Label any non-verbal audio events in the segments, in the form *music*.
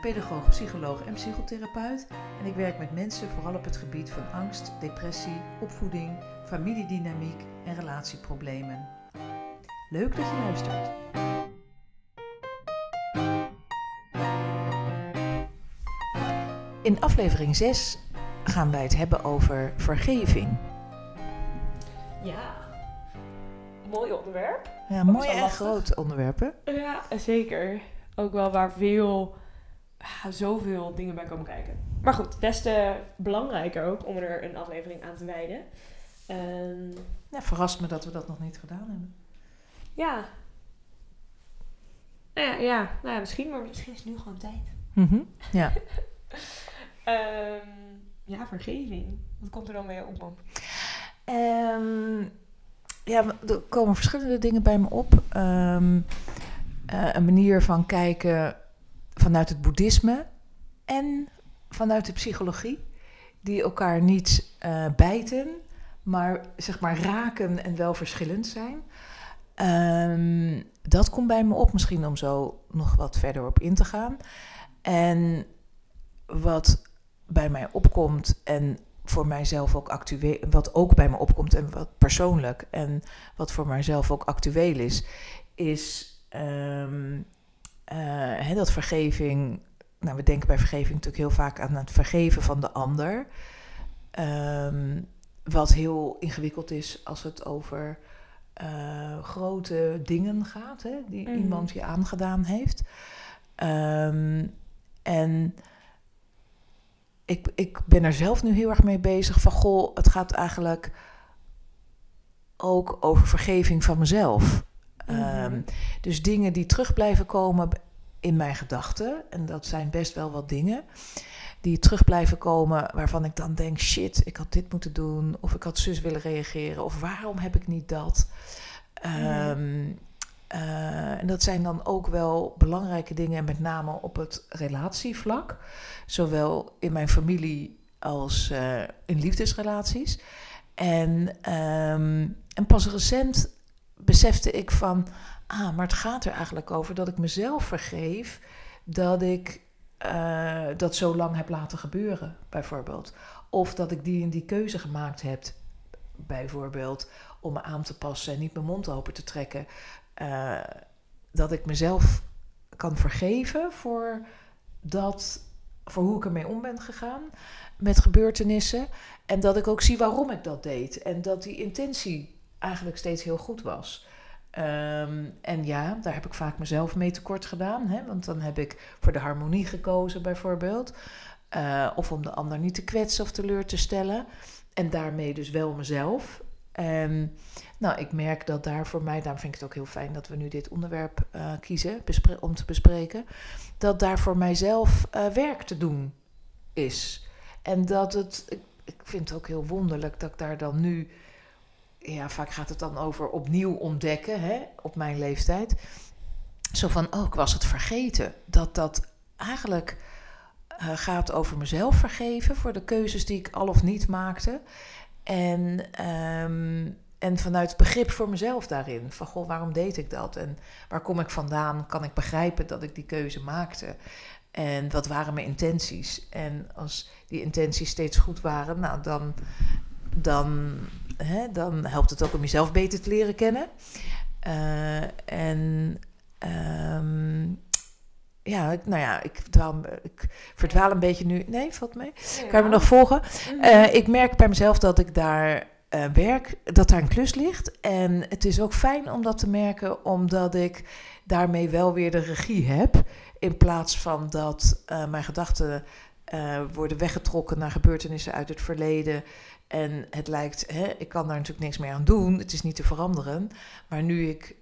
pedagoog, psycholoog en psychotherapeut. En ik werk met mensen vooral op het gebied van angst, depressie, opvoeding, familiedynamiek en relatieproblemen. Leuk dat je luistert. In aflevering 6 gaan wij het hebben over vergeving. Ja, mooi onderwerp. Ja, mooi en lastig. groot onderwerpen. Ja, zeker. Ook wel waar veel, zoveel dingen bij komen kijken. Maar goed, des te belangrijker ook om er een aflevering aan te wijden. Ehm, Ja, verrast me dat we dat nog niet gedaan hebben. ja. Nou ja, ja, nou ja, misschien, maar misschien is het nu gewoon tijd. Mhm, Ja. *laughs* Ehm, ja, vergeving. Wat komt er dan weer op? man? Ehm, ja, er komen verschillende dingen bij me op. Ehm, eh, een manier van kijken vanuit het boeddhisme en vanuit de psychologie, die elkaar niet eh, bijten, maar zeg maar raken en wel verschillend zijn. Ehm, dat komt bij me op, misschien om zo nog wat verder op in te gaan. En wat bij mij opkomt en voor mijzelf ook actueel, wat ook bij me opkomt en wat persoonlijk en wat voor mijzelf ook actueel is, is ehm, eh, hè, dat vergeving. Nou, we denken bij vergeving natuurlijk heel vaak aan het vergeven van de ander. Ehm, wat heel ingewikkeld is als het over eh, grote dingen gaat, hè, die Mhm. iemand je aangedaan heeft. Ehm, en ik, ik ben er zelf nu heel erg mee bezig van, goh, het gaat eigenlijk ook over vergeving van mezelf. Mhm. Ehm, dus dingen die terug blijven komen in mijn gedachten, en dat zijn best wel wat dingen, die terug blijven komen waarvan ik dan denk, shit, ik had dit moeten doen, of ik had zus willen reageren, of waarom heb ik niet dat? Ehm, eh, en dat zijn dan ook wel belangrijke dingen, en met name op het relatievlak, zowel in mijn familie als eh, in liefdesrelaties. En, ehm, en pas recent besefte ik van, ah, maar het gaat er eigenlijk over dat ik mezelf vergeef dat ik eh, dat zo lang heb laten gebeuren, bijvoorbeeld. Of dat ik die en die keuze gemaakt heb, bijvoorbeeld, om me aan te passen en niet mijn mond open te trekken. Eh, dat ik mezelf kan vergeven voor, dat, voor hoe ik ermee om ben gegaan met gebeurtenissen. En dat ik ook zie waarom ik dat deed. En dat die intentie eigenlijk steeds heel goed was. Ehm, en ja, daar heb ik vaak mezelf mee tekort gedaan. Hè? Want dan heb ik voor de harmonie gekozen, bijvoorbeeld. Eh, of om de ander niet te kwetsen of teleur te stellen. En daarmee dus wel mezelf. En nou, ik merk dat daar voor mij, daarom vind ik het ook heel fijn dat we nu dit onderwerp eh, kiezen om te bespreken. Dat daar voor mijzelf eh, werk te doen is. En dat het, ik, ik vind het ook heel wonderlijk dat ik daar dan nu, ja, vaak gaat het dan over opnieuw ontdekken, hè, op mijn leeftijd. Zo van, oh, ik was het vergeten. Dat dat eigenlijk eh, gaat over mezelf vergeven voor de keuzes die ik al of niet maakte. En, ehm, en vanuit begrip voor mezelf daarin. Van, goh, waarom deed ik dat? En waar kom ik vandaan? Kan ik begrijpen dat ik die keuze maakte? En wat waren mijn intenties? En als die intenties steeds goed waren, nou dan, dan, hè, dan helpt het ook om jezelf beter te leren kennen. Eh, en ehm, ja, ik, nou ja, ik, dwaal, ik verdwaal een beetje nu. Nee, valt mee. Kan je me nog volgen? Mhm. Eh, ik merk bij mezelf dat ik daar eh, werk, dat daar een klus ligt. En het is ook fijn om dat te merken, omdat ik daarmee wel weer de regie heb. In plaats van dat mijn gedachten worden weggetrokken naar gebeurtenissen uit het verleden. En het lijkt, hè, ik kan daar natuurlijk niks meer aan doen. Het is niet te veranderen. Maar nu ik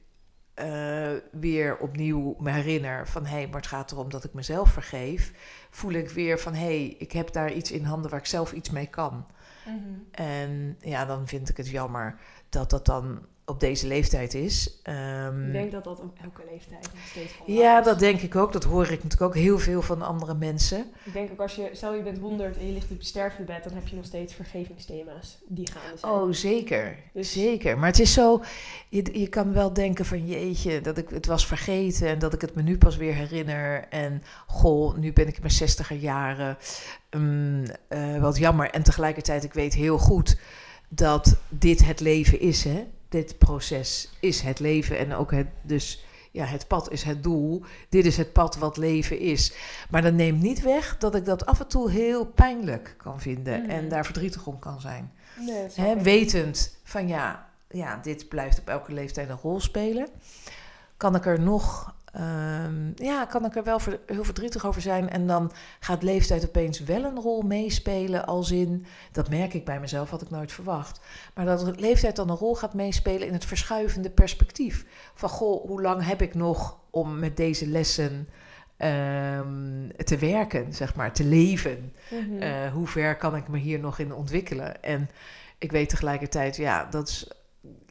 eh, weer opnieuw me herinner van hé, hey, maar het gaat erom dat ik mezelf vergeef, voel ik weer van hé, hey, ik heb daar iets in handen waar ik zelf iets mee kan. Mhm. En ja, dan vind ik het jammer dat dat dan op deze leeftijd is. Ehm, Ik denk dat dat op elke leeftijd nog steeds van ja, is. dat denk ik ook. Dat hoor ik natuurlijk ook heel veel van andere mensen. Ik denk ook als je, stel je bent 100 en je ligt op je sterfbed, dan heb je nog steeds vergevingsthema's die zijn. Oh, zeker. Dus- Zeker. Maar het is zo, je, je kan wel denken van jeetje, dat ik het was vergeten en dat ik het me nu pas weer herinner. En goh, nu ben ik in mijn zestiger jaren. Mm, eh, wat jammer. En tegelijkertijd, ik weet heel goed dat dit het leven is, hè. Dit proces is het leven en ook het, dus ja, het pad is het doel. Dit is het pad wat leven is. Maar dat neemt niet weg dat ik dat af en toe heel pijnlijk kan vinden Mhm. en daar verdrietig om kan zijn. Nee, wetend van ja, ja, dit blijft op elke leeftijd een rol spelen. Kan ik er nog, ehm, ja, kan ik er wel heel verdrietig over zijn. En dan gaat leeftijd opeens wel een rol meespelen. Als in, dat merk ik bij mezelf, had ik nooit verwacht. Maar dat leeftijd dan een rol gaat meespelen in het verschuivende perspectief. Van goh, hoe lang heb ik nog om met deze lessen ehm, te werken, zeg maar, te leven? Mhm. Eh, hoe ver kan ik me hier nog in ontwikkelen? En ik weet tegelijkertijd, ja, dat is.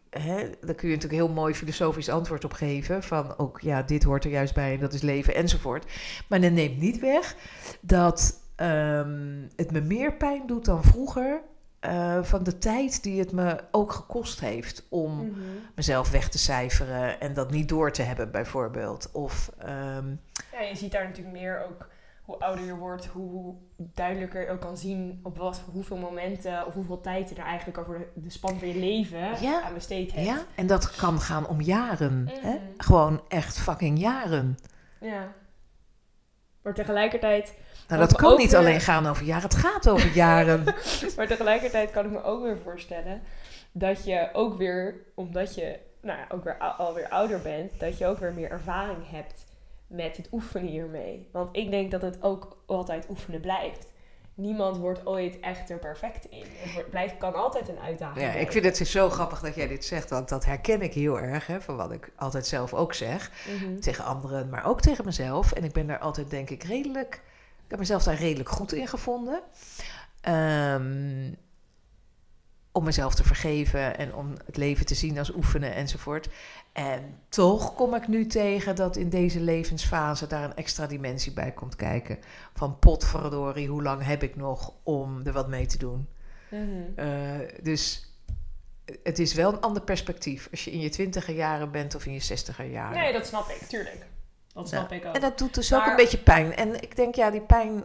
Hè, daar kun je natuurlijk heel mooi filosofisch antwoord op geven. Van ook, ja, dit hoort er juist bij en dat is leven enzovoort. Maar dat neemt niet weg dat ehm, het me meer pijn doet dan vroeger. eh, van de tijd die het me ook gekost heeft om Mhm. mezelf weg te cijferen en dat niet door te hebben, bijvoorbeeld. Of ehm, Ja, je ziet daar natuurlijk meer ook hoe ouder je wordt, hoe duidelijker je ook kan zien op wat voor hoeveel momenten of hoeveel tijd je er eigenlijk over de, de span van je leven Ja. aan besteed hebt. ja, en dat kan gaan om jaren. Hè? Mhm. Gewoon echt fucking jaren. Ja. Maar tegelijkertijd, Nou, dat kan niet weer- alleen gaan over jaren, het gaat over jaren. *laughs* maar tegelijkertijd kan ik me ook weer voorstellen dat je ook weer, omdat je nou ja, ook weer alweer ouder bent, dat je ook weer meer ervaring hebt met het oefenen hiermee. Want ik denk dat het ook altijd oefenen blijft. Niemand wordt ooit echt er perfect in. Het wordt, blijft, kan altijd een uitdaging ja, ik vind het zo grappig dat jij dit zegt, want dat herken ik heel erg, hè, van wat ik altijd zelf ook zeg. Mhm. Tegen anderen, maar ook tegen mezelf. En ik ben daar altijd, denk ik, redelijk, ik heb mezelf daar redelijk goed in gevonden. Ehm, om mezelf te vergeven en om het leven te zien als oefenen enzovoort. En toch kom ik nu tegen dat in deze levensfase daar een extra dimensie bij komt kijken. Van potverdorie, hoe lang heb ik nog om er wat mee te doen? Mhm. Eh, dus het is wel een ander perspectief als je in je twintiger jaren bent of in je zestiger jaren. Nee, dat snap ik, tuurlijk. Dat snap ik ook. En dat doet dus ook een beetje pijn. En ik denk, ja, die pijn.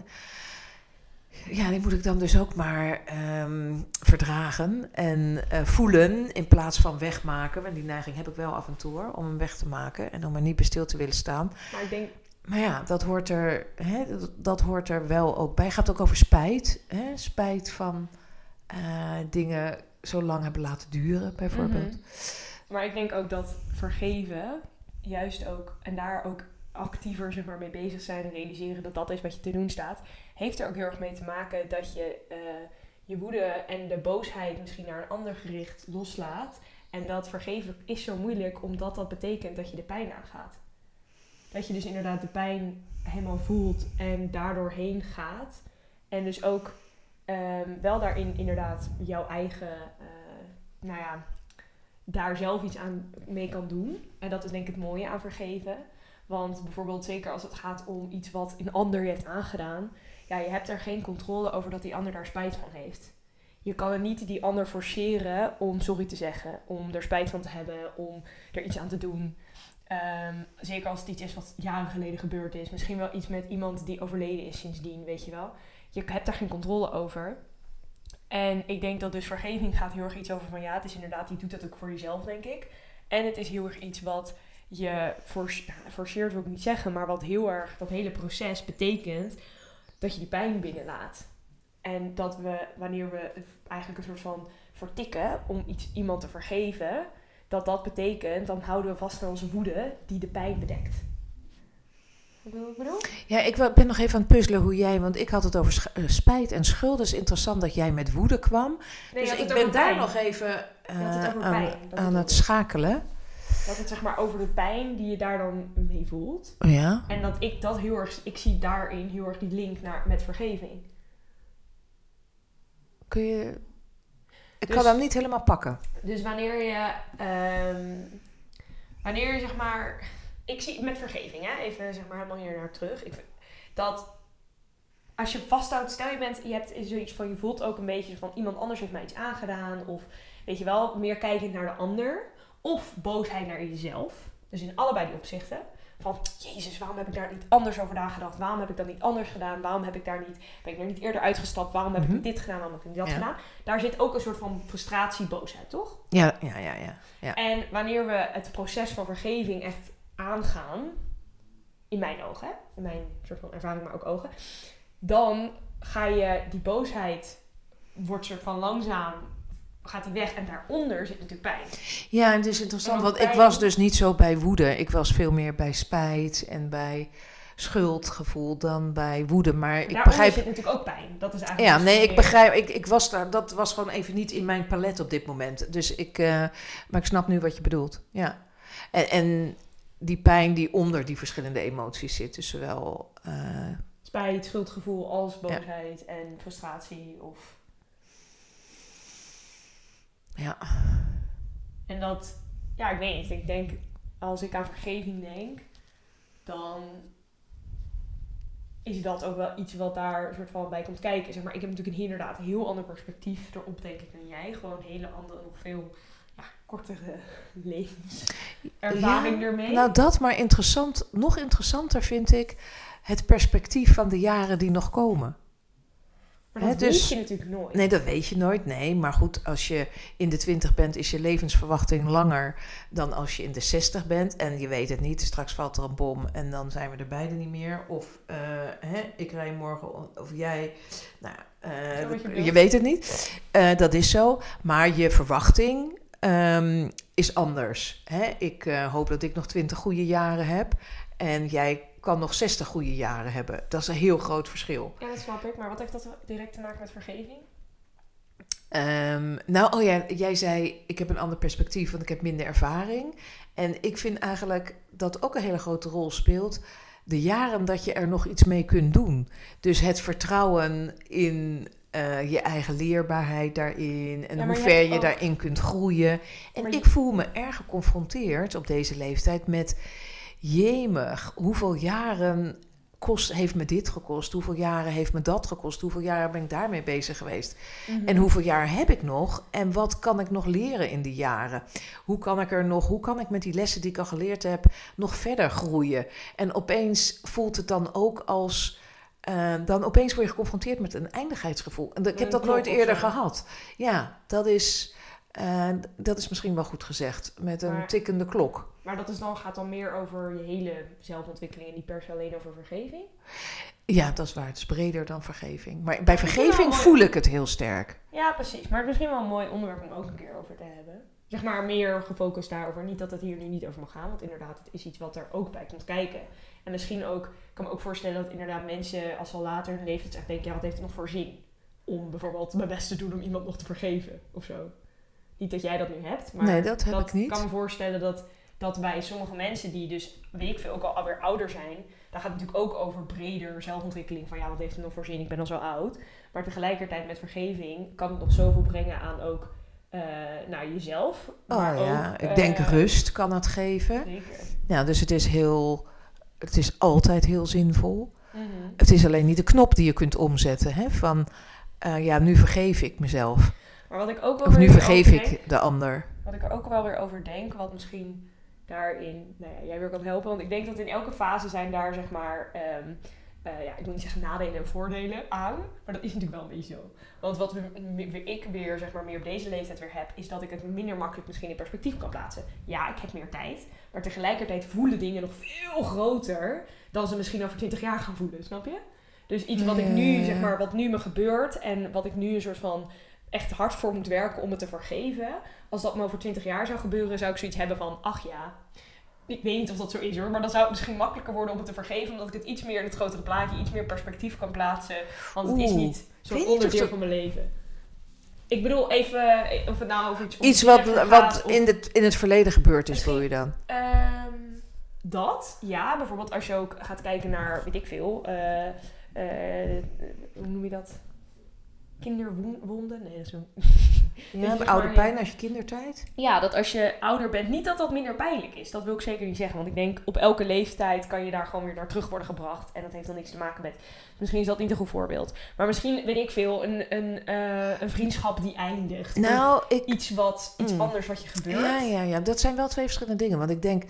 Ja, die moet ik dan dus ook maar ehm, verdragen en eh, voelen in plaats van wegmaken. En die neiging heb ik wel af en toe hoor, om hem weg te maken en om er niet bij stil te willen staan. Maar ik denk, Maar ja, dat hoort er, hè, dat, dat hoort er wel ook bij. Het gaat ook over spijt. Hè? Spijt van eh, dingen zo lang hebben laten duren, bijvoorbeeld. Mhm. Maar ik denk ook dat vergeven, juist ook, en daar ook actiever zeg maar, mee bezig zijn en realiseren dat dat is wat je te doen staat, heeft er ook heel erg mee te maken dat je eh, je woede en de boosheid misschien naar een ander gericht loslaat. En dat vergeven is zo moeilijk omdat dat betekent dat je de pijn aangaat. Dat je dus inderdaad de pijn helemaal voelt en daardoor heen gaat. En dus ook ehm, wel daarin inderdaad jouw eigen, eh, nou ja, daar zelf iets aan mee kan doen. En dat is denk ik het mooie aan vergeven. Want bijvoorbeeld zeker als het gaat om iets wat een ander je heeft aangedaan. Ja, je hebt er geen controle over dat die ander daar spijt van heeft. Je kan er niet die ander forceren om sorry te zeggen. Om er spijt van te hebben. Om er iets aan te doen. Ehm, zeker als het iets is wat jaren geleden gebeurd is. Misschien wel iets met iemand die overleden is sindsdien, weet je wel. Je hebt daar geen controle over. En ik denk dat dus vergeving gaat heel erg iets over van ja, het is inderdaad, je doet dat ook voor jezelf, denk ik. En het is heel erg iets wat je force- forceert, wil ik niet zeggen, maar wat heel erg dat hele proces betekent dat je die pijn binnenlaat. En dat we, wanneer we eigenlijk een soort van vertikken om iets, iemand te vergeven, dat dat betekent, dan houden we vast aan onze woede die de pijn bedekt. Ja, ik ben nog even aan het puzzelen hoe jij, want ik had het over eh, spijt en schuld. Dus interessant dat jij met woede kwam. Nee, dus ik ben daar nog even het eh, aan, het schakelen. Dat het zeg maar over de pijn die je daar dan mee voelt. Ja. En dat ik dat heel erg, ik zie daarin heel erg die link naar, met vergeving. Kun je... Ik Dus- kan hem niet helemaal pakken. Dus wanneer je, ehm, wanneer je zeg maar, ik zie met vergeving, hè, even zeg maar helemaal hier naar terug. Ik, dat als je vasthoudt, stel je bent, je hebt zoiets van, je voelt ook een beetje van iemand anders heeft mij iets aangedaan. Of weet je wel, meer kijkend naar de ander. Of boosheid naar jezelf. Dus in allebei die opzichten. Van, jezus, waarom heb ik daar niet anders over nagedacht? Waarom heb ik dat niet anders gedaan? Waarom heb ik daar niet, ben ik daar niet eerder uitgestapt? Waarom heb Mhm. ik niet dit gedaan? Waarom heb ik dat Ja. gedaan? Daar zit ook een soort van frustratie, boosheid, toch? Ja, ja, ja, ja. ja. En wanneer we het proces van vergeving echt aangaan, in mijn ogen, hè, in mijn soort van ervaring, maar ook ogen, dan ga je die boosheid wordt soort van langzaam gaat die weg en daaronder zit natuurlijk pijn. Ja, en het is interessant, want ik was dus niet zo bij woede. Ik was veel meer bij spijt en bij schuldgevoel dan bij woede. Maar ik daaronder begrijp... zit natuurlijk ook pijn. Dat is eigenlijk Ja, dus nee, ik begrijp. Ik, ik was daar, dat was gewoon even niet in mijn palet op dit moment. Dus ik, eh, maar ik snap nu wat je bedoelt. Ja. En, en die pijn die onder die verschillende emoties zit, dus zowel. eh, spijt, schuldgevoel als boosheid en frustratie of ja. En dat, ja, ik weet niet. Ik denk, als ik aan vergeving denk, dan is dat ook wel iets wat daar soort van bij komt kijken. Zeg maar, ik heb natuurlijk een inderdaad een heel ander perspectief erop, denk ik, dan jij. Gewoon een hele andere, nog veel ja, kortere *laughs* levenservaring ermee. Nou, dat maar interessant. Nog interessanter vind ik het perspectief van de jaren die nog komen. Maar dat weet dus- je natuurlijk nooit. Nee, dat weet je nooit. Nee, maar goed, als je in de 20 bent, is je levensverwachting langer dan als je in de 60 bent. En je weet het niet, straks valt er een bom en dan zijn we er beide niet meer. Of eh, hè, ik rij morgen, of jij. Nou, eh, je je, weet het niet. Eh, dat is zo. Maar je verwachting ehm, is anders. Hè? Ik hoop dat ik nog 20 goede jaren heb. En jij kan nog 60 goede jaren hebben. Dat is een heel groot verschil. Ja, dat snap ik. Maar wat heeft dat direct te maken met vergeving? Ehm, nou, oh ja, jij zei, ik heb een ander perspectief, want ik heb minder ervaring. En ik vind eigenlijk dat ook een hele grote rol speelt. De jaren dat je er nog iets mee kunt doen. Dus het vertrouwen in eh, je eigen leerbaarheid daarin. En Ja, hoe ver je daarin kunt groeien. En je- ik voel me erg geconfronteerd op deze leeftijd met... Jemig, hoeveel jaren kost, heeft me dit gekost? Hoeveel jaren heeft me dat gekost? Hoeveel jaren ben ik daarmee bezig geweest? Mhm. En hoeveel jaar heb ik nog? En wat kan ik nog leren in die jaren? Hoe kan ik er nog, hoe kan ik met die lessen die ik al geleerd heb, nog verder groeien? En opeens voelt het dan ook als. eh, dan opeens word je geconfronteerd met een eindigheidsgevoel. En ik heb dat nooit eerder gehad. Ja, dat is, eh, dat is misschien wel goed gezegd. Met een Maar- tikkende klok. Maar dat is dan, gaat dan meer over je hele zelfontwikkeling en niet per se alleen over vergeving? Ja, dat is waar. Het is breder dan vergeving. Maar bij vergeving mooi. voel ik het heel sterk. Ja, precies. Maar het is misschien wel een mooi onderwerp om ook een keer over te hebben. Zeg maar meer gefocust daarover. Niet dat het hier nu niet over mag gaan. Want inderdaad, het is iets wat er ook bij komt kijken. En misschien ook, ik kan me ook voorstellen dat inderdaad mensen als ze al later in hun leven echt denken, ja, wat heeft het nog voor zin? Om bijvoorbeeld mijn best te doen om iemand nog te vergeven of zo. Niet dat jij dat nu hebt, maar Nee, dat heb ik niet. kan me voorstellen dat, dat bij sommige mensen die dus, weet ik veel, ook al alweer ouder zijn, daar gaat het natuurlijk ook over breder zelfontwikkeling. Van ja, wat heeft het nog voor zin? Ik ben al zo oud. Maar tegelijkertijd met vergeving kan het nog zoveel brengen aan ook eh, naar jezelf. Oh maar ja, ook, ik denk eh, rust kan het geven. Zeker. Ja, dus het is heel, het is altijd heel zinvol. Mhm. Het is alleen niet de knop die je kunt omzetten. Hè? Van, eh, ja, nu vergeef ik mezelf. Maar wat ik ook wel Of weer nu vergeef denk- ik de ander. Wat ik er ook wel weer over denk, wat misschien daarin, nou ja, jij weer kan helpen. Want ik denk dat in elke fase zijn daar zeg maar, ehm, eh, ja, ik wil niet zeggen nadelen en voordelen aan. Maar dat is natuurlijk wel een beetje zo. Want wat we, ik weer, zeg maar, meer op deze leeftijd weer heb, is dat ik het minder makkelijk misschien in perspectief kan plaatsen. Ja, ik heb meer tijd. Maar tegelijkertijd voelen dingen nog veel groter dan ze misschien over 20 jaar gaan voelen, snap je? Dus iets wat ik nu, zeg maar, wat nu me gebeurt en wat ik nu een soort van echt hard voor moet werken om het te vergeven. Als dat me over 20 jaar zou gebeuren, zou ik zoiets hebben van, ach ja, ik weet niet of dat zo is hoor, maar dan zou het misschien makkelijker worden om het te vergeven, omdat ik het iets meer in het grotere plaatje, iets meer perspectief kan plaatsen. Want het is niet zo'n onderdeel dat- van mijn leven. Ik bedoel even, eh, of het nou over iets... Iets wat, wat gaat of- in, het, in het verleden gebeurd is, bedoel je dan? Ehm, dat, ja. Bijvoorbeeld als je ook gaat kijken naar, weet ik veel, eh, eh, hoe noem je dat? Kinderwonden? Nee, dat is *laughs* een... Oude pijn uit je kindertijd? Ja, dat als je ouder bent, niet dat dat minder pijnlijk is. Dat wil ik zeker niet zeggen. Want ik denk, op elke leeftijd kan je daar gewoon weer naar terug worden gebracht. En dat heeft dan niks te maken met... Misschien is dat niet een goed voorbeeld. Maar misschien, weet ik veel, een, een, eh, een vriendschap die eindigt. Nou, ik, iets, wat, iets Mm. anders wat je gebeurt. Ja, ja, ja, dat zijn wel twee verschillende dingen. Want ik denk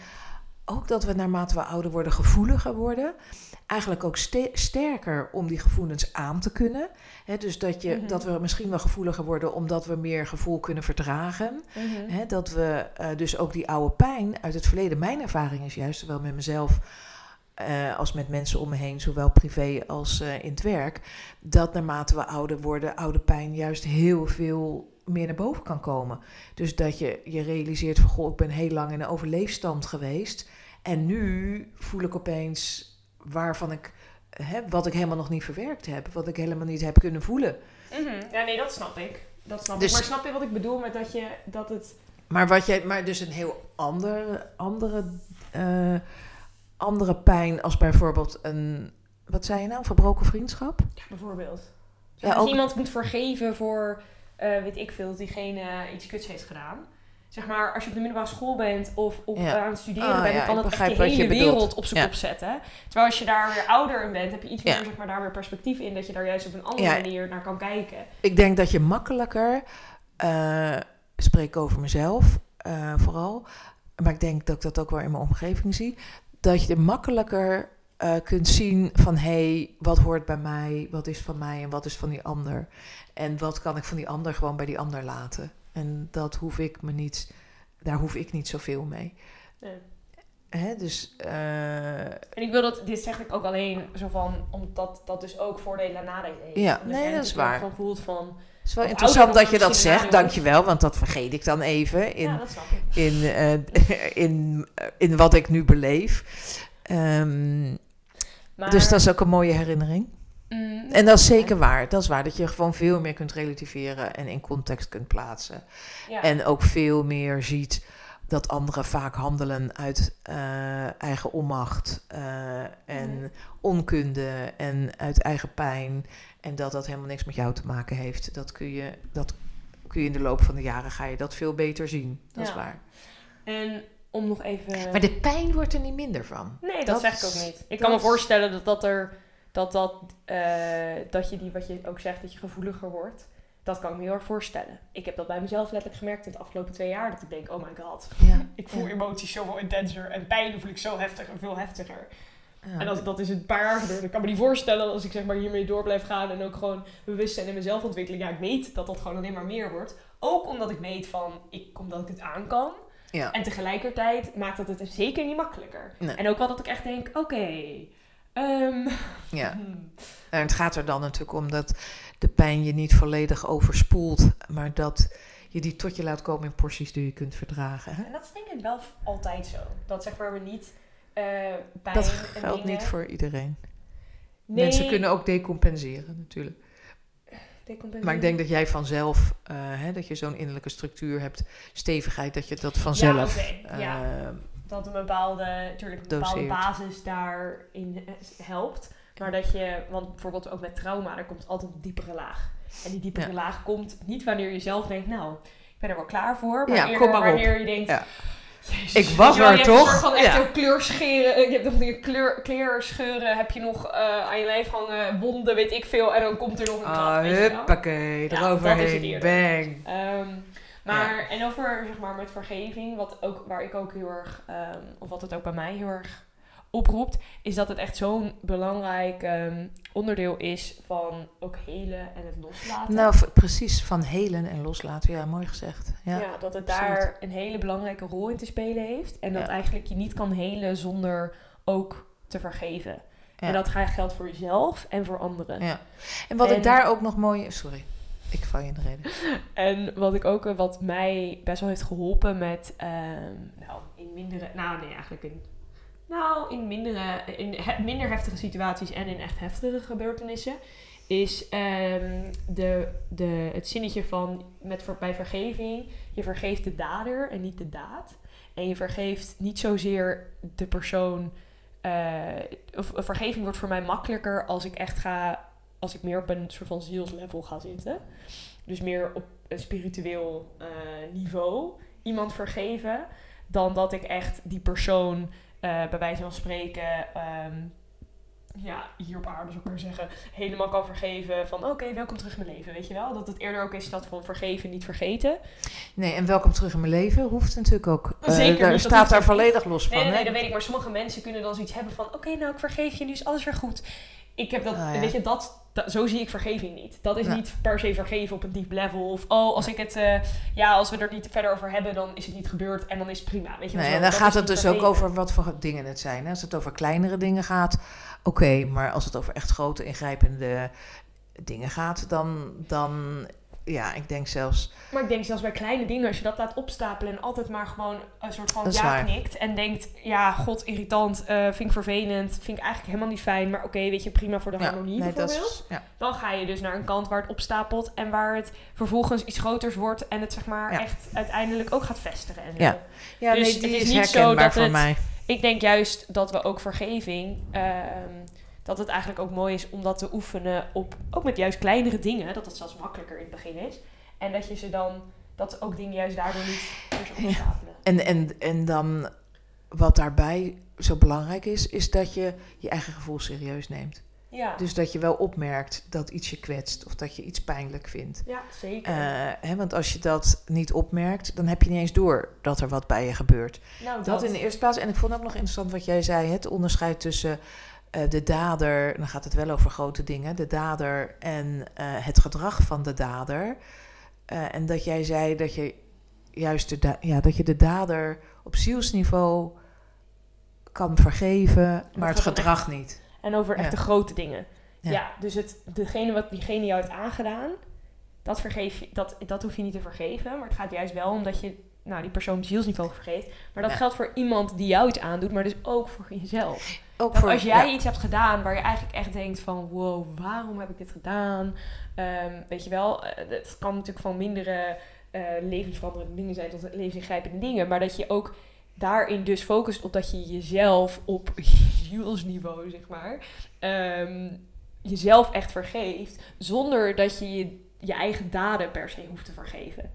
ook dat we naarmate we ouder worden gevoeliger worden. Eigenlijk ook ste- sterker om die gevoelens aan te kunnen. Dus dat, je, Mhm. dat we misschien wel gevoeliger worden omdat we meer gevoel kunnen verdragen. Mhm. Dat we eh, dus ook die oude pijn uit het verleden. Mijn ervaring is juist, zowel met mezelf eh, als met mensen om me heen, zowel privé als eh, in het werk. Dat naarmate we ouder worden, oude pijn juist heel veel meer naar boven kan komen. Dus dat je je realiseert van, goh, ik ben heel lang in een overleefstand geweest. En nu voel ik opeens waarvan ik, hè, wat ik helemaal nog niet verwerkt heb. Wat ik helemaal niet heb kunnen voelen. Mhm. Ja, nee, dat snap ik. Dat snap Dus- ik. Maar snap je wat ik bedoel met dat je dat het. Maar, wat jij, maar dus een heel andere, andere, eh, andere pijn als bijvoorbeeld een, wat zei je nou, een verbroken vriendschap? Ja, bijvoorbeeld. Ja, als ook- iemand moet vergeven voor, eh, weet ik veel, dat diegene iets kuts heeft gedaan. Zeg maar, als je op de middelbare school bent of op, Ja. eh, aan het studeren Ah, bent, dan kan het echt je hele wereld op zijn kop zetten. Terwijl als je daar weer ouder in bent, heb je iets meer, zeg maar, daar weer perspectief in. Dat je daar juist op een andere manier naar kan kijken. Ik denk dat je makkelijker, eh spreek over mezelf eh, vooral, maar ik denk dat ik dat ook wel in mijn omgeving zie, dat je makkelijker kunt zien van hé, hey, wat hoort bij mij, wat is van mij en wat is van die ander. En wat kan ik van die ander gewoon bij die ander laten. En dat hoef ik me niet, daar hoef ik niet zoveel mee. Nee. Hè, dus eh, En ik wil dat, dit zeg ik ook alleen zo van, omdat dat dus ook voordelen en nadelen heeft. Ja, Omdat nee, dat is waar. Voelt van, het is wel interessant dat je dat zegt, dankjewel, want dat vergeet ik dan even in, ja, dat snap ik. in, eh, in, in wat ik nu beleef. Ehm, Maar, dus dat is ook een mooie herinnering. Mm, En dat is zeker waar. Dat is waar dat je gewoon veel meer kunt relativeren en in context kunt plaatsen. ja. En ook veel meer ziet dat anderen vaak handelen uit eh, eigen onmacht eh, en Mhm. onkunde en uit eigen pijn. En dat dat helemaal niks met jou te maken heeft. Dat kun je, dat kun je in de loop van de jaren ga je dat veel beter zien. Dat is waar. En om nog even... Maar de pijn wordt er niet minder van. Nee, dat, Dat zeg ik ook niet. Ik kan me voorstellen dat dat er... Dat, dat, eh, dat je die, wat je ook zegt, dat je gevoeliger wordt. Dat kan ik me heel erg voorstellen. Ik heb dat bij mezelf letterlijk gemerkt in de afgelopen twee jaar. Dat ik denk, oh my god. Ja. *laughs* Ik voel emoties zoveel intenser. En pijn voel ik zo heftig en veel heftiger. Ja. En dat, dat is een paar jaar gebeurd. Ik kan me niet voorstellen als ik zeg maar hiermee door blijf gaan. En ook gewoon bewustzijn in mezelf ontwikkelen. Ja, ik weet dat dat gewoon alleen maar meer wordt. Ook omdat ik weet van, ik, omdat ik het aan kan. ja. En tegelijkertijd maakt dat het zeker niet makkelijker. Nee. En ook wel dat ik echt denk, oké, ehm, ja. *laughs* hmm, En het gaat er dan natuurlijk om dat de pijn je niet volledig overspoelt, maar dat je die tot je laat komen in porties die je kunt verdragen. Hè? En dat is denk ik wel altijd zo. Dat zeg maar we niet pijn Dat geldt dingen- niet voor iedereen. Nee, Mensen kunnen ook decompenseren natuurlijk. decompenseren. Maar ik denk dat jij vanzelf, eh, hè, dat je zo'n innerlijke structuur hebt, stevigheid, dat je dat vanzelf ja. Dat een bepaalde, natuurlijk een bepaalde Doseert. basis daarin helpt. Maar dat je, want bijvoorbeeld ook met trauma, er komt altijd een diepere laag. En die diepere Ja. laag komt niet wanneer je zelf denkt, nou, ik ben er wel klaar voor. Maar Ja, eerder kom maar op. wanneer je denkt, Ja. Jezus, Ik was er je hebt een toch? soort van echt Ja. een kleurscheren, je hebt nog die kleur, kleerscheuren, heb je nog eh, aan je lijf hangen, wonden, weet ik veel. En dan komt er nog een klap, Ah, je wel. huppakee, eroverheen, bang. Ehm, maar, en over, zeg maar, met vergeving, wat ook, waar ik ook heel erg, ehm, of wat het ook bij mij heel erg oproept, is dat het echt zo'n belangrijk ehm, onderdeel is van ook helen en het loslaten. Nou, precies, van helen en loslaten. Ja, mooi gezegd. Ja. ja, dat het absoluut. daar een hele belangrijke rol in te spelen heeft. En dat Ja. eigenlijk je niet kan helen zonder ook te vergeven. Ja. En dat geldt voor jezelf en voor anderen. Ja. En wat En- ik daar ook nog mooi... Sorry, ik val je in de reden. En wat ik ook, eh, wat mij best wel heeft geholpen met, ehm, nou, in mindere, nou nee, eigenlijk in, nou, in mindere, in minder heftige situaties en in echt heftige gebeurtenissen, is ehm, de, de, het zinnetje van met, bij vergeving, je vergeeft de dader en niet de daad. En je vergeeft niet zozeer de persoon. of vergeving wordt voor mij makkelijker als ik echt ga, als ik meer op een soort van zielslevel ga zitten. Dus meer op een spiritueel eh, niveau iemand vergeven, dan dat ik echt die persoon eh, bij wijze van spreken. ehm, ja, hier op aarde zou ik maar zeggen, helemaal kan vergeven van oké, welkom terug in mijn leven, weet je wel? Dat het eerder ook is dat van vergeven, niet vergeten. Nee, en welkom terug in mijn leven hoeft natuurlijk ook. eh, Zeker daar staat daar volledig los van. Nee, nee, dat weet ik. Maar sommige mensen kunnen dan zoiets hebben van... Oké, nou, ik vergeef je, nu is alles weer goed. Ik heb dat... Ah, ja. Weet je, dat, dat... Zo zie ik vergeving niet. Dat is Ja. niet per se vergeven op een diep level. Of, oh, als ik het... eh, ja, als we er niet verder over hebben, dan is het niet gebeurd. En dan is het prima, weet je Nee, en dan gaat het dus ook over wat voor dingen het zijn. hè. Als het over kleinere dingen gaat, oké. maar als het over echt grote, ingrijpende dingen gaat, dan, dan ja, ik denk zelfs... Maar ik denk zelfs bij kleine dingen, als je dat laat opstapelen... en altijd maar gewoon een soort van ja waar. knikt... en denkt, ja, god, irritant, eh, vind ik vervelend... vind ik eigenlijk helemaal niet fijn... maar oké, weet je, prima voor de Ja, harmonie nee, bijvoorbeeld. is, ja. Dan ga je dus naar een kant waar het opstapelt en waar het vervolgens iets groters wordt en het zeg maar echt uiteindelijk ook gaat vestigen. En zo. Ja. ja, Dus nee, het die is is, niet zo dat voor het- mij. Ik denk juist dat we ook vergeving, ehm, dat het eigenlijk ook mooi is om dat te oefenen op, ook met juist kleinere dingen, dat het zelfs makkelijker in het begin is. En dat je ze dan, dat ook dingen juist daardoor niet zo Ja. opstapelen. En, en, en dan wat daarbij zo belangrijk is, is dat je je eigen gevoel serieus neemt. Ja, Dus dat je wel opmerkt dat iets je kwetst of dat je iets pijnlijk vindt. ja zeker. Eh, hè, want als je dat niet opmerkt, dan heb je niet eens door dat er wat bij je gebeurt. nou, Dat in de eerste plaats. En ik vond ook nog interessant wat jij zei: het onderscheid tussen de dader, dan gaat het wel over grote dingen, de dader en eh, het gedrag van de dader. Eh, en dat jij zei dat je juist de, da- ja, dat je de dader op zielsniveau kan vergeven, maar het gedrag niet. En over echt Ja. de grote dingen. Ja. Ja, dus het, degene wat diegene jou heeft aangedaan, dat, vergeef je, dat, dat hoef je niet te vergeven. Maar het gaat juist wel omdat je nou, die persoon zielsniveau vergeet. Maar dat Ja. geldt voor iemand die jou iets aandoet, maar dus ook voor jezelf. Ook Dat voor, als jij ja, iets hebt gedaan waar je eigenlijk echt denkt van... wow, waarom heb ik dit gedaan? Ehm, weet je wel, eh, het kan natuurlijk van mindere eh, levensveranderende dingen zijn... tot levensingrijpende dingen. Maar dat je ook daarin dus focust op dat je jezelf op *laughs* zielsniveau, zeg maar... ehm, jezelf echt vergeeft... zonder dat je je, je eigen daden per se hoeft te vergeven.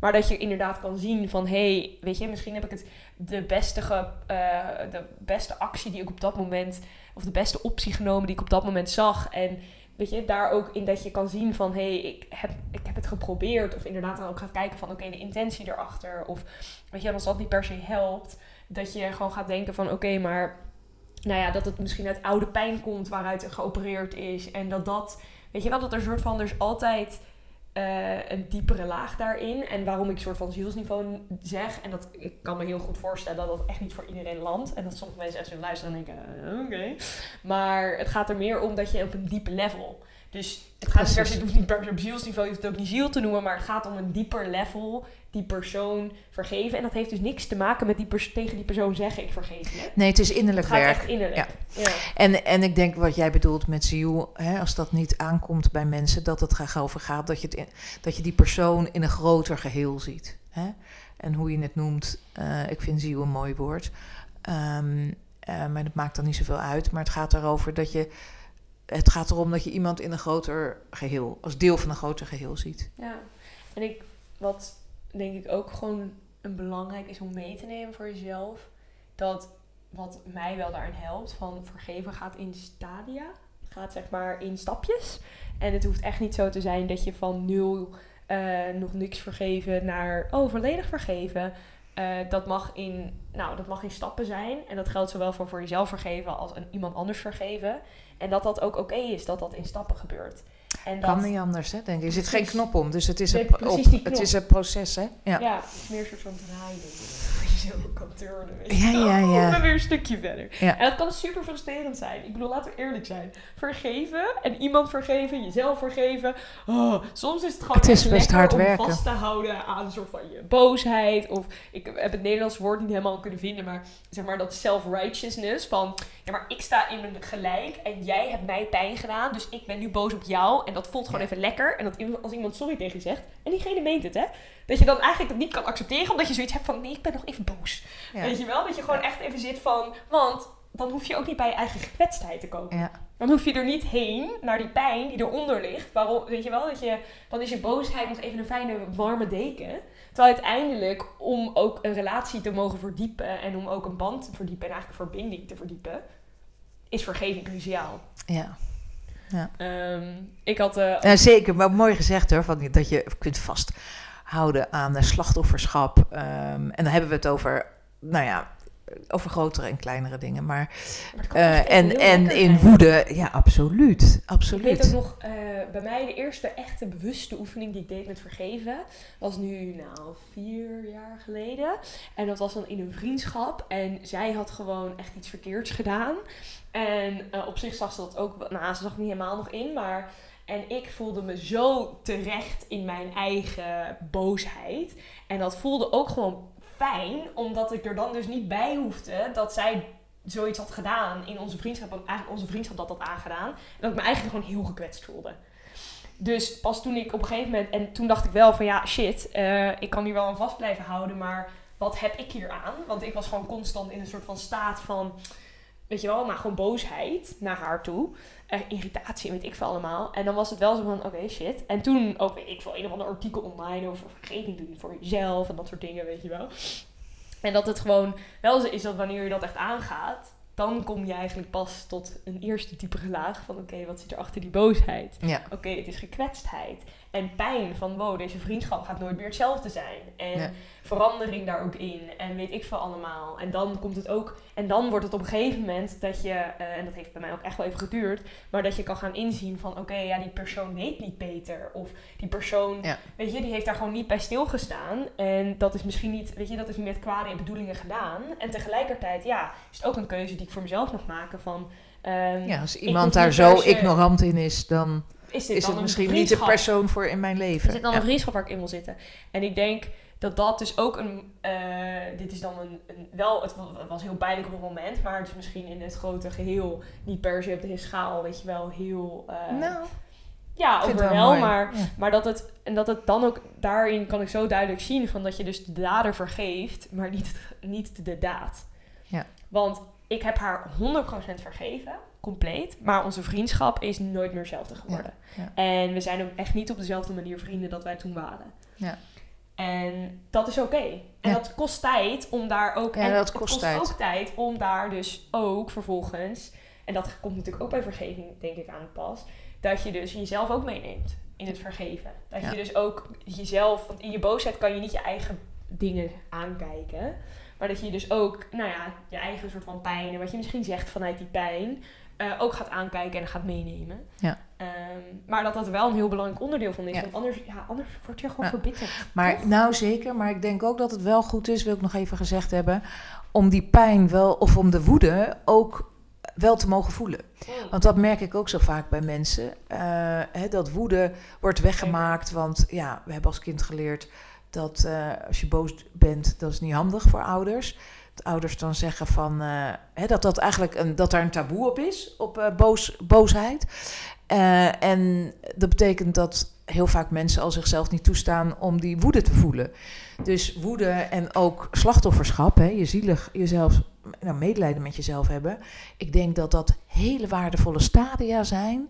Maar dat je inderdaad kan zien van... hé, hey, weet je, misschien heb ik het de beste, ge- eh, de beste actie die ik op dat moment... of de beste optie genomen die ik op dat moment zag. En weet je, daar ook in dat je kan zien van... hé, hey, ik, heb, ik heb het geprobeerd. Of inderdaad dan ook gaat kijken van... oké, de intentie erachter. Of weet je, als dat niet per se helpt... dat je gewoon gaat denken van... oké, maar... nou ja, dat het misschien uit oude pijn komt waaruit er geopereerd is. En dat dat... Weet je wel, dat er een soort van... is altijd eh, een diepere laag daarin. En waarom ik soort van zielsniveau zeg. En dat ik kan me heel goed voorstellen dat dat echt niet voor iedereen landt. En dat sommige mensen echt zo luisteren en denken, eh, oké. Maar het gaat er meer om dat je op een diepe level. Dus het, gaat niet per se, het hoeft niet per se op zielsniveau, je hoeft het ook niet ziel te noemen. Maar het gaat om een dieper level die persoon vergeven. En dat heeft dus niks te maken met die pers- tegen die persoon zeggen ik vergeef je. Nee, het is Het innerlijk gaat werk. echt innerlijk. Ja. En, en ik denk wat jij bedoelt met ziel, hè, als dat niet aankomt bij mensen, dat het graag over gaat dat je, het in- dat je die persoon in een groter geheel ziet. Hè? En hoe je het noemt, eh, ik vind ziel een mooi woord. Ehm, eh, maar dat maakt dan niet zoveel uit. Maar het gaat erover dat je. Het gaat erom dat je iemand in een groter geheel, als deel van een groter geheel ziet. Ja, en ik, wat denk ik ook gewoon een belangrijk is om mee te nemen voor jezelf, dat wat mij wel daarin helpt, van vergeven gaat in stadia, gaat zeg maar in stapjes. En het hoeft echt niet zo te zijn dat je van nul eh, nog niks vergeven naar oh volledig vergeven. Eh, dat, mag in, nou, dat mag in stappen zijn. En dat geldt zowel voor voor jezelf vergeven als een, iemand anders vergeven. En dat dat ook oké is dat dat in stappen gebeurt. En dat, Kan niet anders, hè? Denk ik. Er zit geen knop om, dus het is, een, op- het is een proces, hè? Ja. Ja, het is meer een soort van draaien. Weet Ja, ja, ja. Weer een stukje verder. Ja. En dat kan super frustrerend zijn. Ik bedoel, laten we eerlijk zijn. Vergeven en iemand vergeven, jezelf vergeven. Oh, soms is het gewoon Het is best lekker hard om werken. vast te houden aan een soort van je boosheid. Of ik heb het Nederlandse woord niet helemaal kunnen vinden, maar zeg maar dat self-righteousness. Van, ja, maar ik sta in mijn gelijk en jij hebt mij pijn gedaan, dus ik ben nu boos op jou. En dat voelt gewoon Ja. even lekker. En dat als iemand sorry tegen je zegt, en diegene meent het, hè. Dat je dan eigenlijk dat niet kan accepteren, omdat je zoiets hebt van, nee, ik ben nog even boos. Ja. Weet je wel? Dat je gewoon echt even zit van, want dan hoef je ook niet bij je eigen gekwetstheid te komen. Ja. Dan hoef je er niet heen naar die pijn die eronder ligt. Waarom, weet je wel, dat je, dan is je boosheid nog even een fijne warme deken. Terwijl uiteindelijk, om ook een relatie te mogen verdiepen en om ook een band te verdiepen en eigenlijk een verbinding te verdiepen, is vergeving cruciaal. Ja. Ehm, ik had. eh, Ja, zeker, maar mooi gezegd hoor, van, dat je kunt vasthouden aan slachtofferschap. Ehm, en dan hebben we het over, nou ja, over grotere en kleinere dingen. Maar, eh, en, en in zijn. woede, ja, absoluut. Ik weet ook Absoluut. nog, eh, bij mij de eerste echte bewuste oefening die ik deed met vergeven, was nu, nou, vier jaar geleden. En dat was dan in een vriendschap. En zij had gewoon echt iets verkeerds gedaan. En eh, op zich zag ze dat ook, nou, ze zag het niet helemaal nog in, maar... En ik voelde me zo terecht in mijn eigen boosheid. En dat voelde ook gewoon fijn, omdat ik er dan dus niet bij hoefde dat zij zoiets had gedaan in onze vriendschap. Want eigenlijk onze vriendschap dat had aangedaan. En dat ik me eigenlijk gewoon heel gekwetst voelde. Dus pas toen ik op een gegeven moment... En toen dacht ik wel van ja, shit. eh, ik kan hier wel aan vast blijven houden. Maar wat heb ik hier aan? Want ik was gewoon constant in een soort van staat van... Weet je wel, nou gewoon boosheid naar haar toe. Eh, irritatie, weet ik veel allemaal. En dan was het wel zo van, oké, shit. En toen ook, weet ik veel, een of ander artikel online over vergeving doen voor jezelf en dat soort dingen, weet je wel. En dat het gewoon wel zo is dat wanneer je dat echt aangaat, dan kom je eigenlijk pas tot een eerste diepere laag van, oké, wat zit er achter die boosheid? Ja. Oké, het is gekwetstheid. En pijn van, wow, deze vriendschap gaat nooit meer hetzelfde zijn. En Ja. verandering daar ook in. En weet ik veel allemaal. En dan komt het ook... En dan wordt het op een gegeven moment dat je... eh, en dat heeft bij mij ook echt wel even geduurd. Maar dat je kan gaan inzien van... Oké, ja, die persoon weet niet beter. Of die persoon... Ja. Weet je, die heeft daar gewoon niet bij stilgestaan. En dat is misschien niet... Weet je, dat is niet met kwade bedoelingen gedaan. En tegelijkertijd, ja... Is het ook een keuze die ik voor mezelf mag maken van... ehm, Ja, als iemand daar zo ignorant in is, dan is, dit is dan het een misschien niet de persoon voor in mijn leven. Er zit dan Ja. een vriendschap waar ik in wil zitten. En ik denk dat dat dus ook een... eh, dit is dan een, een... Wel, het wa- was heel pijnlijk op het moment. Maar het is misschien in het grote geheel... Niet per se op de schaal, weet je wel, heel... eh, Nou, ja, ik vind het over wel wel, mooi. maar... Ja. Maar dat het, en dat het dan ook, daarin kan ik zo duidelijk zien van dat je dus de dader vergeeft, maar niet, niet de daad. Ja. Want ik heb haar 100% vergeven, compleet, maar onze vriendschap is nooit meer hetzelfde geworden. ja. En we zijn ook echt niet op dezelfde manier vrienden dat wij toen waren. Ja. En dat is oké. En dat kost tijd om daar ook... Ja, en dat kost tijd. ook tijd om daar dus ook vervolgens... En dat komt natuurlijk ook bij vergeving, denk ik, aan het pas. Dat je dus jezelf ook meeneemt in het vergeven. Dat je dus ook jezelf... Want in je boosheid kan je niet je eigen dingen aankijken. Maar dat je dus ook, nou ja, je eigen soort van pijn... En wat je misschien zegt vanuit die pijn... eh, ook gaat aankijken en gaat meenemen. Ja. Ehm, maar dat dat wel een heel belangrijk onderdeel van is. Ja. Want anders, ja, anders word je gewoon Ja. verbitterd. Maar Toch? nou zeker, maar ik denk ook dat het wel goed is, wil ik nog even gezegd hebben, om die pijn wel, of om de woede ook wel te mogen voelen. Mm. Want dat merk ik ook zo vaak bij mensen. eh, hè, dat woede wordt weggemaakt, want ja, we hebben als kind geleerd dat eh, als je boos bent, dat is niet handig voor ouders. Ouders dan zeggen van, eh, hè, dat, dat, eigenlijk een, dat daar een taboe op is, op eh, boos, boosheid. Eh, en dat betekent dat heel vaak mensen al zichzelf niet toestaan om die woede te voelen. Dus woede en ook slachtofferschap, hè, je zielig jezelf, nou, medelijden met jezelf hebben. Ik denk dat dat hele waardevolle stadia zijn.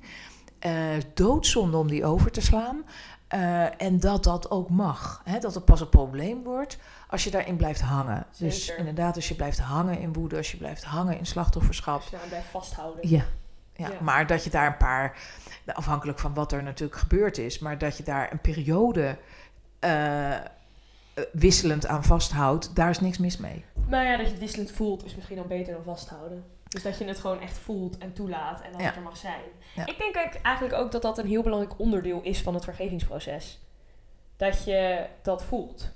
Doodzonde om die over te slaan. En dat dat ook mag. Hè, dat het pas een probleem wordt als je daarin blijft hangen. Dus inderdaad, als je blijft hangen in woede, als je blijft hangen in slachtofferschap. Als je daar blijft vasthouden. Ja. Ja, Ja. maar dat je daar een paar, nou, afhankelijk van wat er natuurlijk gebeurd is, maar dat je daar een periode eh, eh, wisselend aan vasthoudt, daar is niks mis mee. Maar ja, dat je het wisselend voelt is misschien dan beter dan vasthouden. Dus dat je het gewoon echt voelt en toelaat en dat Ja. het er mag zijn. Ja. Ik denk eigenlijk ook dat dat een heel belangrijk onderdeel is van het vergevingsproces. Dat je dat voelt.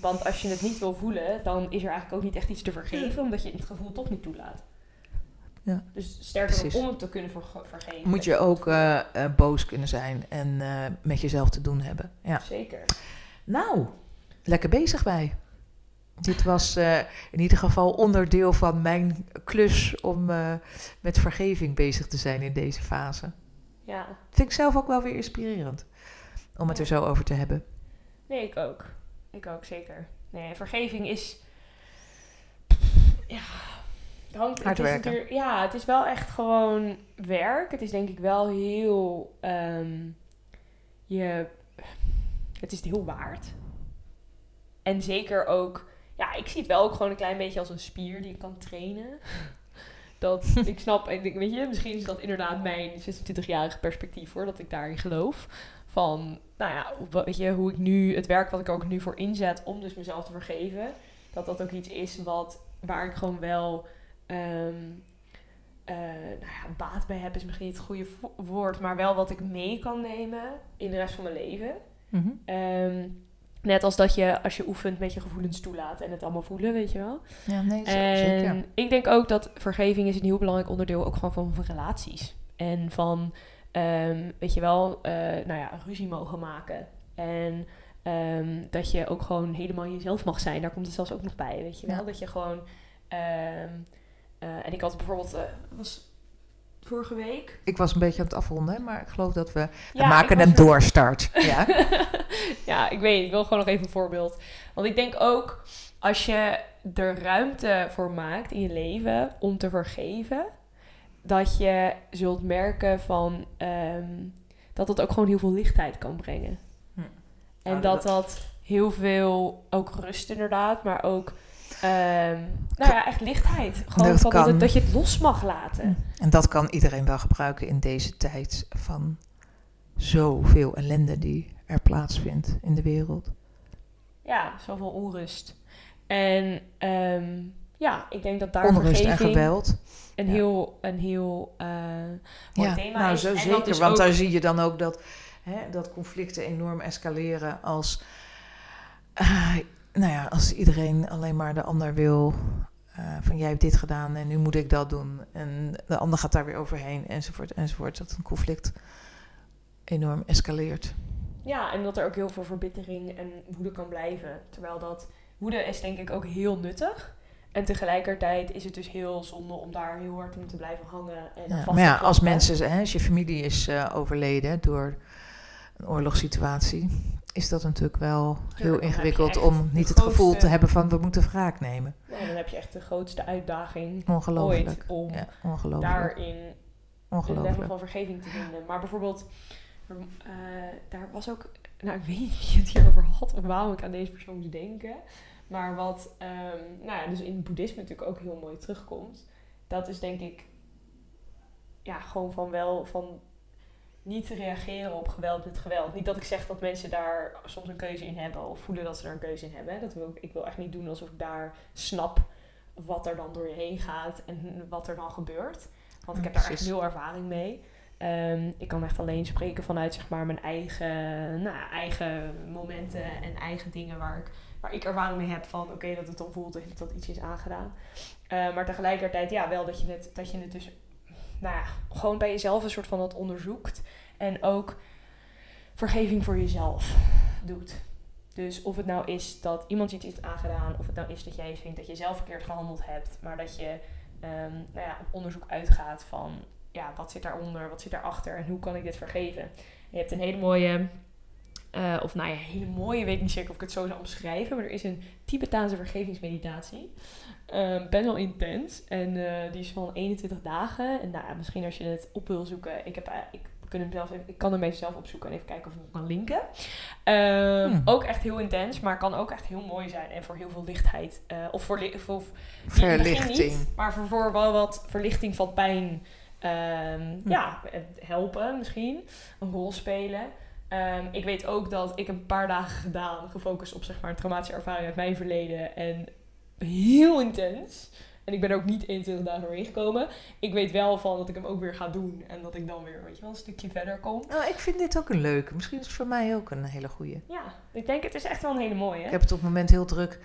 Want als je het niet wil voelen, dan is er eigenlijk ook niet echt iets te vergeven, omdat je het gevoel toch niet toelaat. Ja. Dus sterker nog, om het te kunnen verge- vergeven. Moet je ook eh, eh, boos kunnen zijn en eh, met jezelf te doen hebben. Ja. Zeker. Nou, lekker bezig bij. Dit was in ieder geval onderdeel van mijn klus om met vergeving bezig te zijn in deze fase. Ja. Vind ik zelf ook wel weer inspirerend om het er zo over te hebben. Nee, ik ook. Ik ook, zeker. Nee, vergeving is... Ja... Het hangt, Hard het is werken. Ja, het is wel echt gewoon werk. Het is denk ik wel heel... ehm, je... Het is heel waard. En zeker ook... Ja, ik zie het wel ook gewoon een klein beetje als een spier die ik kan trainen. Dat *laughs* ik snap, en ik, weet je, misschien is dat inderdaad mijn 26-jarige perspectief hoor, dat ik daarin geloof. Van, nou ja, weet je, hoe ik nu, het werk wat ik ook nu voor inzet om dus mezelf te vergeven, dat dat ook iets is wat, waar ik gewoon wel, ehm, eh, nou ja, baat bij heb is misschien niet het goede woord, maar wel wat ik mee kan nemen in de rest van mijn leven. Mhm. Ehm, net als dat je, als je oefent, met je gevoelens toelaat en het allemaal voelen, weet je wel. Ja, nee, En zeker. ik denk ook dat vergeving is een heel belangrijk onderdeel ook gewoon van, van relaties. En van, ehm, weet je wel, eh, nou ja, ruzie mogen maken. En ehm, dat je ook gewoon helemaal jezelf mag zijn. Daar komt het zelfs ook nog bij, weet je wel. Ja. Dat je gewoon... ehm, eh, en ik had bijvoorbeeld... eh, was vorige week... Ik was een beetje aan het afronden, maar ik geloof dat we, we Ja, maken een doorstart. *laughs* Ja. ja, ik weet. Ik wil gewoon nog even een voorbeeld. Want ik denk ook, als je er ruimte voor maakt in je leven om te vergeven, dat je zult merken van ehm, dat het ook gewoon heel veel lichtheid kan brengen. Hm. En Nou, dat dat- dat heel veel, ook rust inderdaad, maar ook, ehm, nou ja, echt lichtheid. Gewoon Dat van dat, kan. het- dat je het los mag laten. En dat kan iedereen wel gebruiken in deze tijd van zoveel ellende die er plaatsvindt in de wereld. Ja, zoveel onrust. En ehm, ja, ik denk dat daar Onrust en geweld. een Ja. heel, een heel eh, mooi Ja, thema nou is. zo En zeker. Want ook- daar zie je dan ook dat, hè, dat conflicten enorm escaleren als, ah, nou ja, als iedereen alleen maar de ander wil. eh, van jij hebt dit gedaan en nu moet ik dat doen. En de ander gaat daar weer overheen enzovoort enzovoort. Dat een conflict enorm escaleert. Ja, en dat er ook heel veel verbittering en woede kan blijven. Terwijl dat woede is denk ik ook heel nuttig. En tegelijkertijd is het dus heel zonde om daar heel hard in te blijven hangen. En Ja, vast maar ja, als mensen, hè, als je familie is eh, overleden door een oorlogssituatie, is dat natuurlijk wel heel ingewikkeld om niet het gevoel te hebben van we moeten wraak nemen. Dan heb je echt de grootste uitdaging Ongelooflijk. ooit om Ja, ongelooflijk. daarin een level ongelooflijk. van vergeving te vinden. Maar bijvoorbeeld, eh, daar was ook, nou ik weet niet wie het hierover had of waarom ik aan deze persoon moest denken. Maar wat, ehm, nou ja, dus in het boeddhisme natuurlijk ook heel mooi terugkomt. Dat is denk ik, ja, gewoon van wel, van niet te reageren op geweld met geweld. Niet dat ik zeg dat mensen daar soms een keuze in hebben of voelen dat ze er een keuze in hebben. Dat wil ik, ik wil echt niet doen alsof ik daar snap wat er dan door je heen gaat en wat er dan gebeurt. Want ik heb daar echt heel ervaring mee. Ehm, ik kan echt alleen spreken vanuit zeg maar, mijn eigen, nou, eigen momenten en eigen dingen waar ik, waar ik ervaring mee heb van oké, dat het dan voelt dat dat iets is aangedaan. Eh, maar tegelijkertijd ja, wel dat je het, dat je het dus nou ja, gewoon bij jezelf een soort van dat onderzoekt. En ook vergeving voor jezelf doet. Dus of het nou is dat iemand je iets heeft aangedaan, of het nou is dat jij vindt dat je zelf verkeerd gehandeld hebt, maar dat je ehm, nou ja, op onderzoek uitgaat van ja, wat zit daaronder, wat zit daarachter en hoe kan ik dit vergeven. En je hebt een hele mooie, eh, of nou ja, hele mooie, weet niet zeker of ik het zo zou omschrijven, maar er is een Tibetaanse vergevingsmeditatie. Ehm best wel intens en eh, die is van 21 dagen. En nou, ja, misschien als je het op wil zoeken, ik, heb, eh, ik, kan hem zelf even, ik kan hem even zelf opzoeken en even kijken of ik hem kan linken. Ehm, Hmm. Ook echt heel intens, maar kan ook echt heel mooi zijn en voor heel veel lichtheid. of voor, li- voor, Verlichting. niet, maar voor, voor wel wat verlichting van pijn. ehm, Hm. Ja, helpen misschien. Een rol spelen. Ehm, ik weet ook dat ik een paar dagen gedaan, gefocust op zeg maar een traumatische ervaring uit mijn verleden. En heel intens. En ik ben er ook niet 21 dagen doorheen gekomen. Ik weet wel van dat ik hem ook weer ga doen. En dat ik dan weer, weet je wel, een stukje verder kom. Nou, ik vind dit ook een leuke. Misschien is het voor mij ook een hele goeie. Ja, ik denk het is echt wel een hele mooie. Ik heb het op het moment heel druk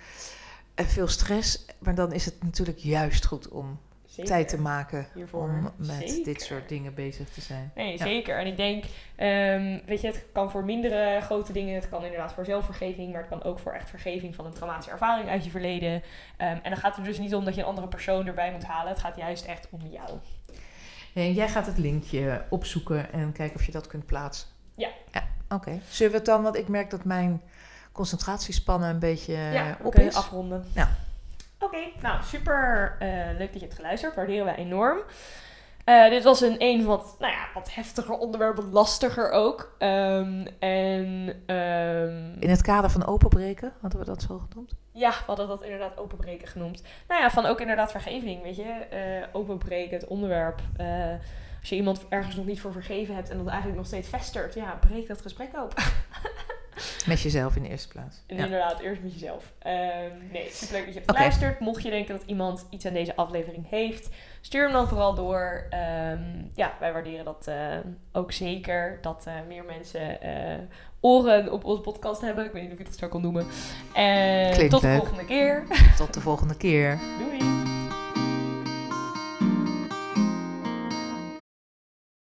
en veel stress. Maar dan is het natuurlijk juist goed om Zeker. tijd te maken Hiervoor. om met Zeker. dit soort dingen bezig te zijn. Nee, Ja. zeker. En ik denk, ehm, weet je, het kan voor mindere grote dingen. Het kan inderdaad voor zelfvergeving, maar het kan ook voor echt vergeving van een traumatische ervaring uit je verleden. Ehm, en dan gaat het dus niet om dat je een andere persoon erbij moet halen. Het gaat juist echt om jou. En jij gaat het linkje opzoeken en kijken of je dat kunt plaatsen. Ja. Ja, oké. Zullen we het dan, want ik merk dat mijn concentratiespannen een beetje ja, eh, op is. afronden. Ja. Oké, nou super eh, leuk dat je hebt geluisterd. Waarderen wij enorm. Eh, dit was een een wat, nou ja, wat heftiger onderwerp, wat lastiger ook. Ehm, en ehm, In het kader van openbreken, hadden we dat zo genoemd? Ja, we hadden dat inderdaad openbreken genoemd. Nou ja, van ook inderdaad vergeving, weet je. Eh, openbreken, het onderwerp. Als je iemand ergens nog niet voor vergeven hebt en dat eigenlijk nog steeds vestert, ja, breek dat gesprek open. *laughs* Met jezelf in de eerste plaats. En Ja. inderdaad, eerst met jezelf. Ehm, nee, superleuk dat je hebt geluisterd. Mocht je denken dat iemand iets aan deze aflevering heeft, stuur hem dan vooral door. Ehm, ja, wij waarderen dat eh, ook zeker. Dat eh, meer mensen eh, oren op onze podcast hebben. Ik weet niet of ik dat zo kan noemen. En tot de volgende keer. Tot de volgende keer. *laughs* Doei!